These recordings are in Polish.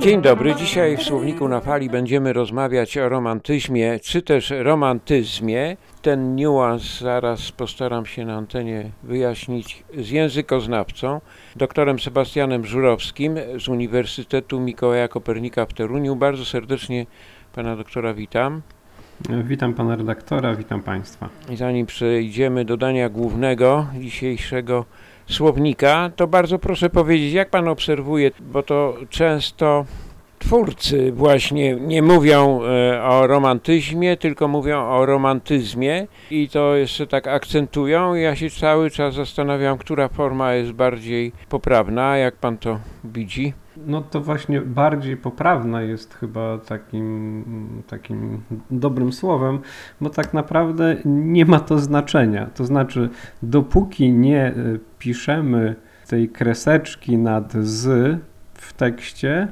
Dzień dobry. Dzisiaj w Słowniku na Fali będziemy rozmawiać o romantyzmie, czy też romantyzmie. Ten niuans zaraz postaram się na antenie wyjaśnić z językoznawcą, doktorem Sebastianem Żurowskim z Uniwersytetu Mikołaja Kopernika w Toruniu. Bardzo serdecznie pana doktora witam. Witam pana redaktora, witam państwa. Zanim przejdziemy do dania głównego dzisiejszego słownika, to bardzo proszę powiedzieć, jak pan obserwuje, bo to często twórcy właśnie nie mówią e, o romantyzmie, tylko mówią o romantyzmie i to jeszcze tak akcentują. Ja się cały czas zastanawiam, która forma jest bardziej poprawna, jak pan to widzi. No to właśnie bardziej poprawna jest chyba takim, takim dobrym słowem, bo tak naprawdę nie ma to znaczenia. To znaczy, dopóki nie y, piszemy tej kreseczki nad z w tekście,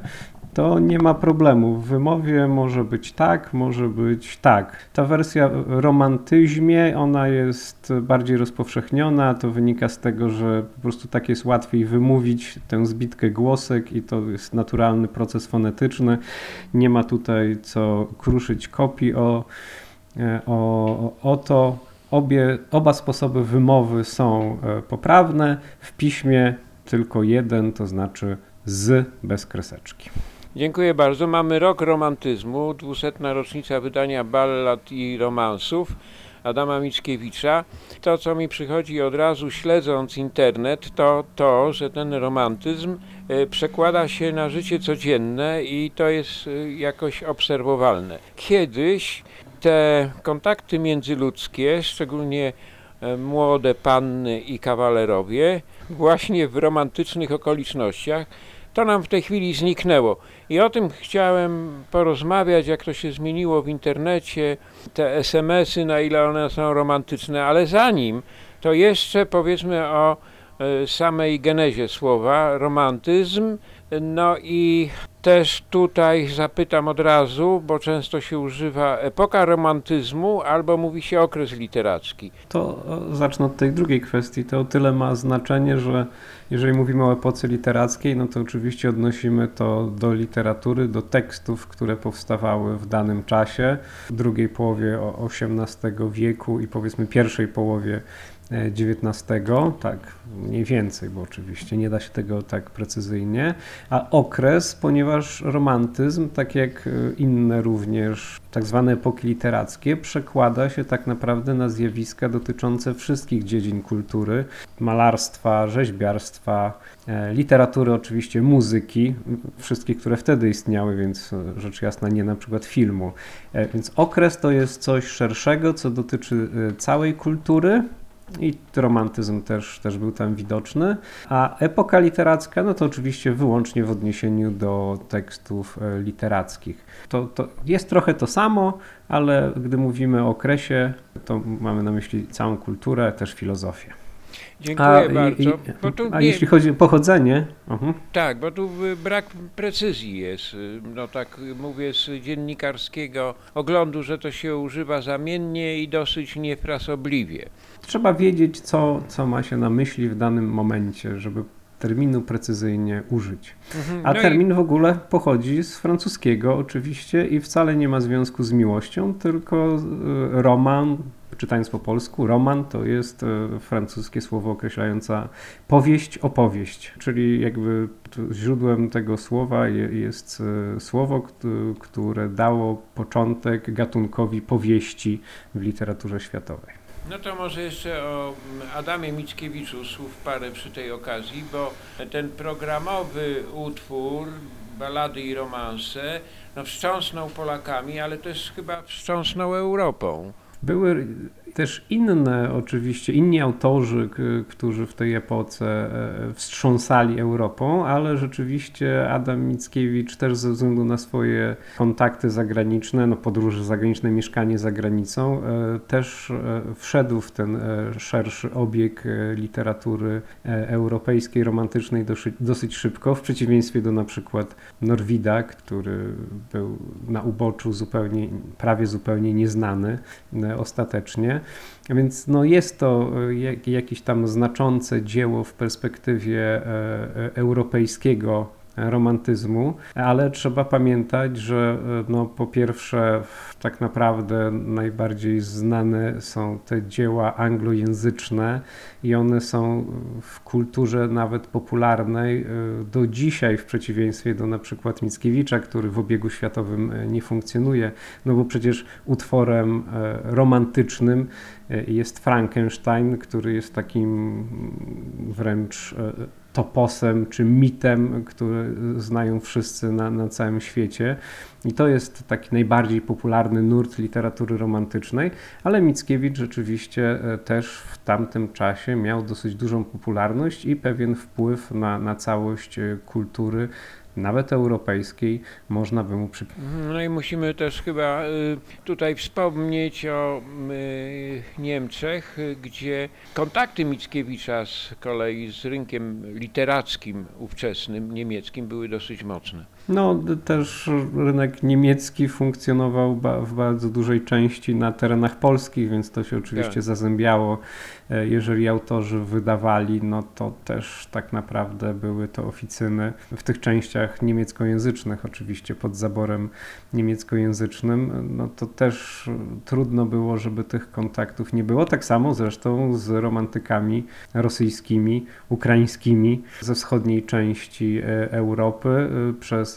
to nie ma problemu. W wymowie może być tak, może być tak. Ta wersja w romantyzmie, ona jest bardziej rozpowszechniona. To wynika z tego, że po prostu tak jest łatwiej wymówić tę zbitkę głosek i to jest naturalny proces fonetyczny. Nie ma tutaj co kruszyć kopii o, o, o to. Obie, oba sposoby wymowy są e, poprawne. W piśmie tylko jeden, to znaczy z bez kreseczki. Dziękuję bardzo. Mamy rok romantyzmu, 200. rocznica wydania ballad i romansów Adama Mickiewicza. To, co mi przychodzi od razu śledząc internet, to to, że ten romantyzm e, przekłada się na życie codzienne i to jest e, jakoś obserwowalne. Kiedyś te kontakty międzyludzkie, szczególnie e, młode panny i kawalerowie, właśnie w romantycznych okolicznościach, to nam w tej chwili zniknęło. I o tym chciałem porozmawiać, jak to się zmieniło w internecie, te SMS-y, na ile one są romantyczne, ale zanim, to jeszcze powiedzmy o samej genezie słowa romantyzm. No i też tutaj zapytam od razu, bo często się używa epoka romantyzmu albo mówi się okres literacki. To zacznę od tej drugiej kwestii. To o tyle ma znaczenie, że jeżeli mówimy o epoce literackiej, no to oczywiście odnosimy to do literatury, do tekstów, które powstawały w danym czasie, w drugiej połowie XVIII wieku i powiedzmy pierwszej połowie XIX, tak mniej więcej, bo oczywiście nie da się tego tak precyzyjnie, a okres, ponieważ romantyzm, tak jak inne również tak zwane epoki literackie, przekłada się tak naprawdę na zjawiska dotyczące wszystkich dziedzin kultury, malarstwa, rzeźbiarstwa, literatury, oczywiście muzyki, wszystkich, które wtedy istniały, więc rzecz jasna nie na przykład filmu. Więc okres to jest coś szerszego, co dotyczy całej kultury, i romantyzm też, też był tam widoczny. A epoka literacka, no to oczywiście wyłącznie w odniesieniu do tekstów literackich. To, to jest trochę to samo, ale gdy mówimy o okresie, to mamy na myśli całą kulturę, też filozofię. Dziękuję A, bardzo. i, a nie- jeśli chodzi o pochodzenie, uh Tak, bo tu y, brak precyzji jest. y, No tak y, mówię z dziennikarskiego oglądu, że to się używa zamiennie i dosyć niefrasobliwie. trzeba wiedzieć, co, co ma się na myśli w danym momencie, żeby terminu precyzyjnie użyć. Mhm, A no i- termin w ogóle pochodzi z francuskiego oczywiście i wcale nie ma związku z miłością, tylko e, roman, czytając po polsku, roman to jest e, francuskie słowo określające powieść, opowieść, czyli jakby źródłem tego słowa je- jest e, słowo, kt- które dało początek gatunkowi powieści w literaturze światowej. No to może jeszcze o Adamie Mickiewiczu słów parę przy tej okazji, bo ten programowy utwór, balady i romanse, no wstrząsnął Polakami, ale też chyba wstrząsnął Europą. Były też inne, oczywiście, inni autorzy, którzy w tej epoce e, wstrząsali Europą, ale rzeczywiście Adam Mickiewicz też ze względu na swoje kontakty zagraniczne, no podróże zagraniczne, mieszkanie za granicą, e, też e, wszedł w ten szerszy obieg literatury europejskiej, romantycznej dosyć, szybko, w przeciwieństwie do na przykład Norwida, który był na uboczu zupełnie, prawie zupełnie nieznany ostatecznie. Więc no jest to e, jak- jakieś tam znaczące dzieło w perspektywie e, e, europejskiego romantyzmu, ale trzeba pamiętać, że e, no, po pierwsze tak naprawdę najbardziej znane są te dzieła anglojęzyczne i one są w kulturze nawet popularnej e, do dzisiaj w przeciwieństwie do na przykład Mickiewicza, który w obiegu światowym e, nie funkcjonuje, no bo przecież utworem romantycznym jest Frankenstein, który jest takim mm, wręcz toposem czy mitem, który znają wszyscy na, na całym świecie. I to jest taki najbardziej popularny nurt literatury romantycznej, ale Mickiewicz rzeczywiście e, też w tamtym czasie miał dosyć dużą popularność i pewien wpływ na, na całość e, kultury, nawet europejskiej, można by mu przypisać. No i musimy też chyba y, tutaj wspomnieć o y, Niemczech, gdzie kontakty Mickiewicza z kolei z rynkiem literackim ówczesnym, niemieckim, były dosyć mocne. No, też rynek niemiecki funkcjonował ba w bardzo dużej części na terenach polskich, więc to się oczywiście Tak. zazębiało. E, Jeżeli autorzy wydawali, no to też tak naprawdę były to oficyny w tych częściach niemieckojęzycznych, oczywiście pod zaborem niemieckojęzycznym, no to też trudno było, żeby tych kontaktów nie było. Tak samo zresztą z romantykami rosyjskimi, ukraińskimi ze wschodniej części e, Europy e,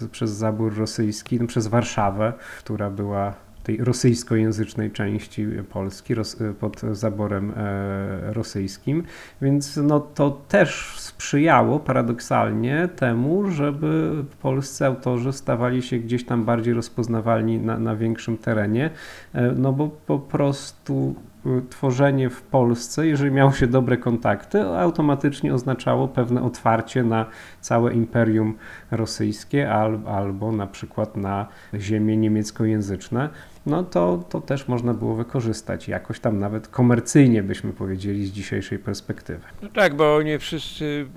przez, zabór rosyjski, no, przez Warszawę, która była tej rosyjskojęzycznej części Polski ros, pod zaborem e, rosyjskim, więc no to też sprzyjało paradoksalnie temu, żeby polscy autorzy stawali się gdzieś tam bardziej rozpoznawalni na, na większym terenie, e, no bo po prostu tworzenie w Polsce, jeżeli miało się dobre kontakty, automatycznie oznaczało pewne otwarcie na całe imperium rosyjskie al, albo na przykład na ziemie niemieckojęzyczne. No to, to też można było wykorzystać jakoś tam nawet komercyjnie byśmy powiedzieli z dzisiejszej perspektywy. No tak, bo nie wszyscy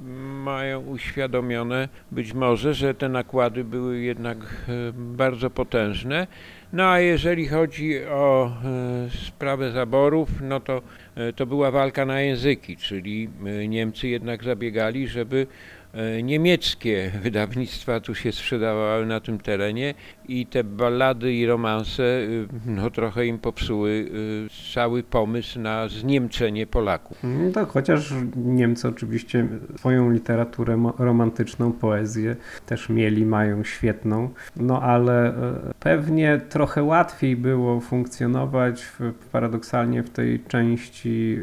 mają uświadomione być może, że te nakłady były jednak e, bardzo potężne. No a jeżeli chodzi o e, sprawę zaborów, no to e, to była walka na języki, czyli e, Niemcy jednak zabiegali, żeby niemieckie wydawnictwa tu się sprzedawały na tym terenie. I te ballady i romanse y, no trochę im popsuły y, cały pomysł na zniemczenie Polaków. No Tak, chociaż Niemcy oczywiście swoją literaturę romantyczną, poezję też mieli, mają świetną, no ale e, pewnie trochę łatwiej było funkcjonować w, paradoksalnie w tej części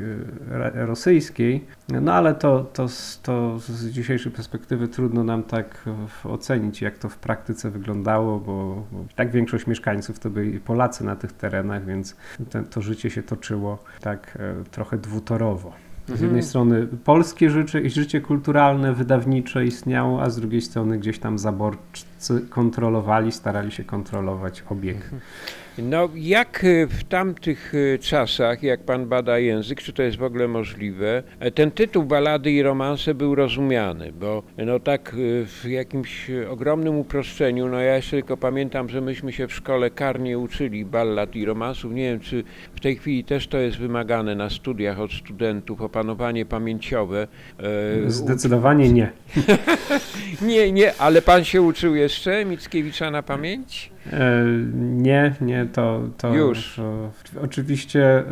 e, ra- rosyjskiej, no ale to, to, to z dzisiejszej perspektywy trudno nam tak ocenić, jak to w praktyce wyglądało, bo, bo i tak większość mieszkańców to byli Polacy na tych terenach, więc te, to życie się toczyło tak e, trochę dwutorowo. Z Mhm. jednej strony polskie życie, życie kulturalne, wydawnicze istniało, a z drugiej strony gdzieś tam zaborcy kontrolowali, starali się kontrolować obieg. No, jak y, w tamtych y, czasach, jak pan bada język, czy to jest w ogóle możliwe, e, ten tytuł Balady i romanse był rozumiany, bo no tak w jakimś ogromnym uproszczeniu, no ja jeszcze tylko pamiętam, że myśmy się w szkole karnie uczyli ballad i romansów. Nie wiem, czy w tej chwili też to jest wymagane na studiach od studentów, opanowanie pamięciowe. E, Zdecydowanie nie. Nie, nie, ale pan się uczył jeszcze Mickiewicza na pamięć? E, Nie, nie, to, to Już. To, oczywiście e,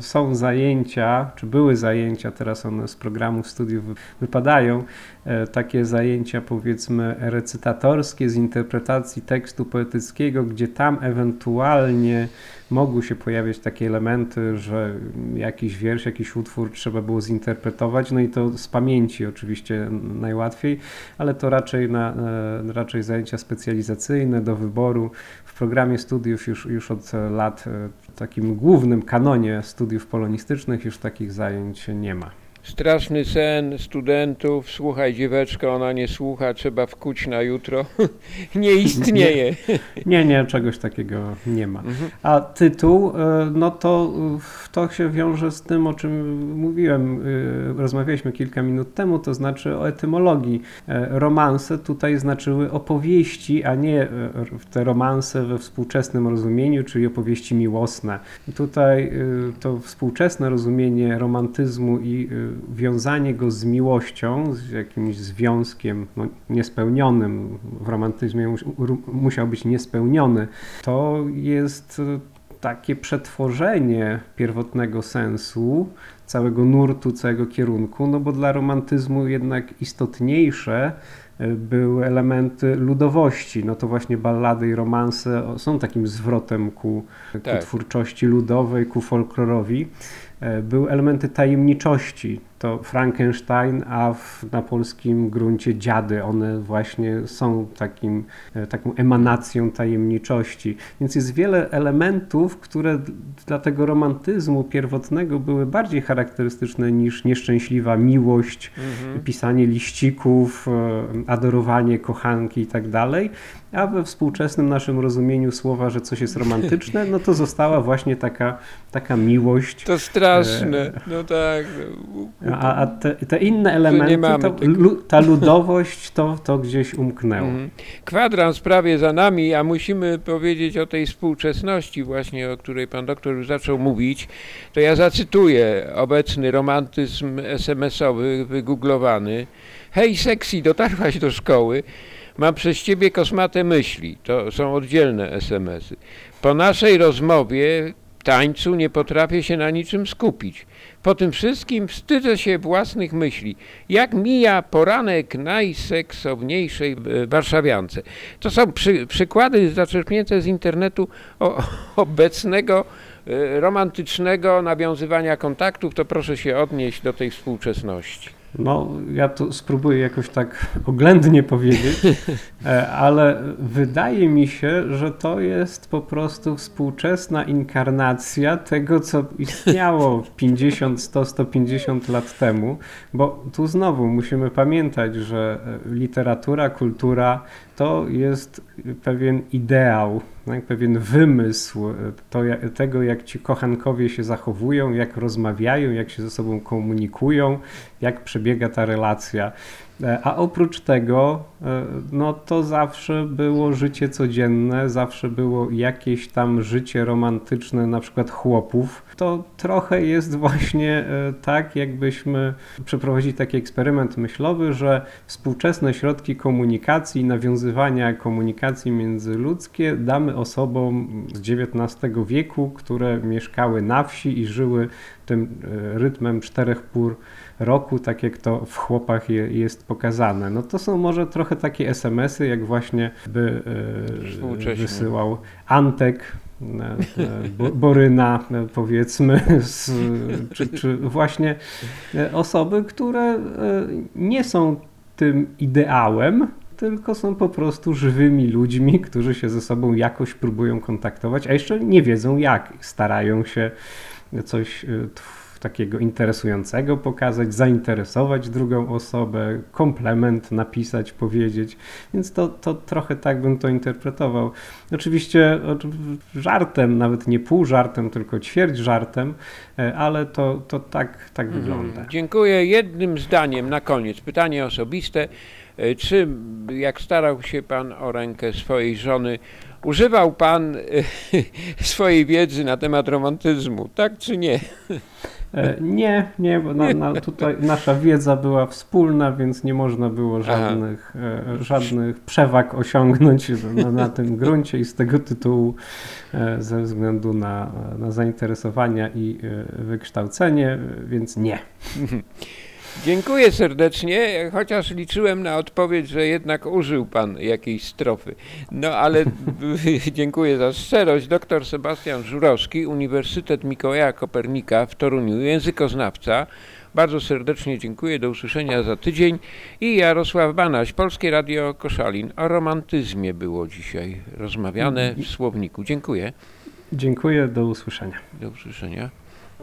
są zajęcia, czy były zajęcia, teraz one z programu studiów wy- wypadają, e, takie zajęcia powiedzmy recytatorskie z interpretacji tekstu poetyckiego, gdzie tam ewentualnie mogły się pojawiać takie elementy, że jakiś wiersz, jakiś utwór trzeba było zinterpretować, no i to z pamięci oczywiście najłatwiej, ale to raczej, na, e, raczej zajęcia specjalizacyjne do wyboru. W programie studiów już, już od lat, e, w takim głównym kanonie studiów polonistycznych już takich zajęć nie ma. Straszny sen studentów, słuchaj dzieweczko, ona nie słucha, trzeba wkuć na jutro. nie istnieje. Nie, nie, czegoś takiego nie ma. Mhm. A tytuł, e, no to to się wiąże z tym, o czym mówiłem, e, rozmawialiśmy kilka minut temu, to znaczy o etymologii. E, Romanse tutaj znaczyły opowieści, a nie e, te romanse we współczesnym rozumieniu, czyli opowieści miłosne. Tutaj e, to współczesne rozumienie romantyzmu i e, wiązanie go z miłością, z jakimś związkiem no, niespełnionym, w romantyzmie mus- musiał być niespełniony, to jest takie przetworzenie pierwotnego sensu całego nurtu, całego kierunku, no bo dla romantyzmu jednak istotniejsze e, były elementy ludowości. No to właśnie ballady i romanse są takim zwrotem ku, ku Tak. twórczości ludowej, ku folklorowi. E, Były elementy tajemniczości. To Frankenstein, a w, na polskim gruncie dziady. One właśnie są takim, e, taką emanacją tajemniczości. Więc jest wiele elementów, które dla tego romantyzmu pierwotnego były bardziej charakterystyczne niż nieszczęśliwa miłość, Mhm. pisanie liścików, e, adorowanie kochanki i tak dalej. A we współczesnym naszym rozumieniu słowa, że coś jest romantyczne, no to została właśnie taka, taka miłość. To straszne. No tak. A, a te, te inne elementy, to, lu, ta ludowość, to, to gdzieś umknęło. Mhm. Kwadrans prawie za nami, a musimy powiedzieć o tej współczesności właśnie, o której pan doktor już zaczął mówić. To ja zacytuję obecny romantyzm SMS-owy wygooglowany. Hej sexy, dotarłaś do szkoły. Mam przez ciebie kosmate myśli. To są oddzielne SMS-y. Po naszej rozmowie, tańcu nie potrafię się na niczym skupić. Po tym wszystkim wstydzę się własnych myśli. Jak mija poranek najseksowniejszej e, warszawiance. To są przy, przykłady zaczerpnięte z internetu o, obecnego e, romantycznego nawiązywania kontaktów. To proszę się odnieść do tej współczesności. No, ja tu spróbuję jakoś tak oględnie powiedzieć, e, ale wydaje mi się, że to jest po prostu współczesna inkarnacja tego, co istniało 50, 100, 150 lat temu, bo tu znowu musimy pamiętać, że e, literatura, kultura to jest pewien ideał, tak, pewien wymysł e, to, tego, jak ci kochankowie się zachowują, jak rozmawiają, jak się ze sobą komunikują, jak przebiega ta relacja. E, A oprócz tego, e, no to zawsze było życie codzienne, zawsze było jakieś tam życie romantyczne, na przykład chłopów. To trochę jest właśnie e, tak, jakbyśmy przeprowadzili taki eksperyment myślowy, że współczesne środki komunikacji, nawiązywania komunikacji międzyludzkie damy osobom z XIX wieku, które mieszkały na wsi i żyły tym rytmem czterech pór roku, tak jak to w chłopach je, jest pokazane. No to są może trochę takie SMS-y, jak właśnie by e, wysyłał Antek, e, e, Bo- Boryna e, powiedzmy, z, czy, czy właśnie osoby, które nie są tym ideałem, tylko są po prostu żywymi ludźmi, którzy się ze sobą jakoś próbują kontaktować, a jeszcze nie wiedzą jak. Starają się coś e, tw- takiego interesującego pokazać, zainteresować drugą osobę, komplement napisać, powiedzieć. Więc to, to trochę tak bym to interpretował. Oczywiście oczy- żartem, nawet nie pół żartem, tylko ćwierć żartem, e, ale to, to tak, tak wygląda. Mhm. Dziękuję. Jednym zdaniem na koniec. Pytanie osobiste. E, Czy jak starał się pan o rękę swojej żony, używał pan e, swojej wiedzy na temat romantyzmu, tak czy nie? E, Nie, nie, bo na, na, tutaj nasza wiedza była wspólna, więc nie można było żadnych, żadnych przewag osiągnąć na, na tym gruncie i z tego tytułu ze względu na, na zainteresowania i wykształcenie, więc nie. Dziękuję serdecznie, chociaż liczyłem na odpowiedź, że jednak użył pan jakiejś strofy. No ale dziękuję za szczerość. Doktor Sebastian Żurowski, Uniwersytet Mikołaja Kopernika w Toruniu, językoznawca. Bardzo serdecznie dziękuję, do usłyszenia za tydzień. I Jarosław Banaś, Polskie Radio Koszalin. O romantyzmie było dzisiaj rozmawiane w słowniku. Dziękuję, Dziękuję, do usłyszenia. do usłyszenia.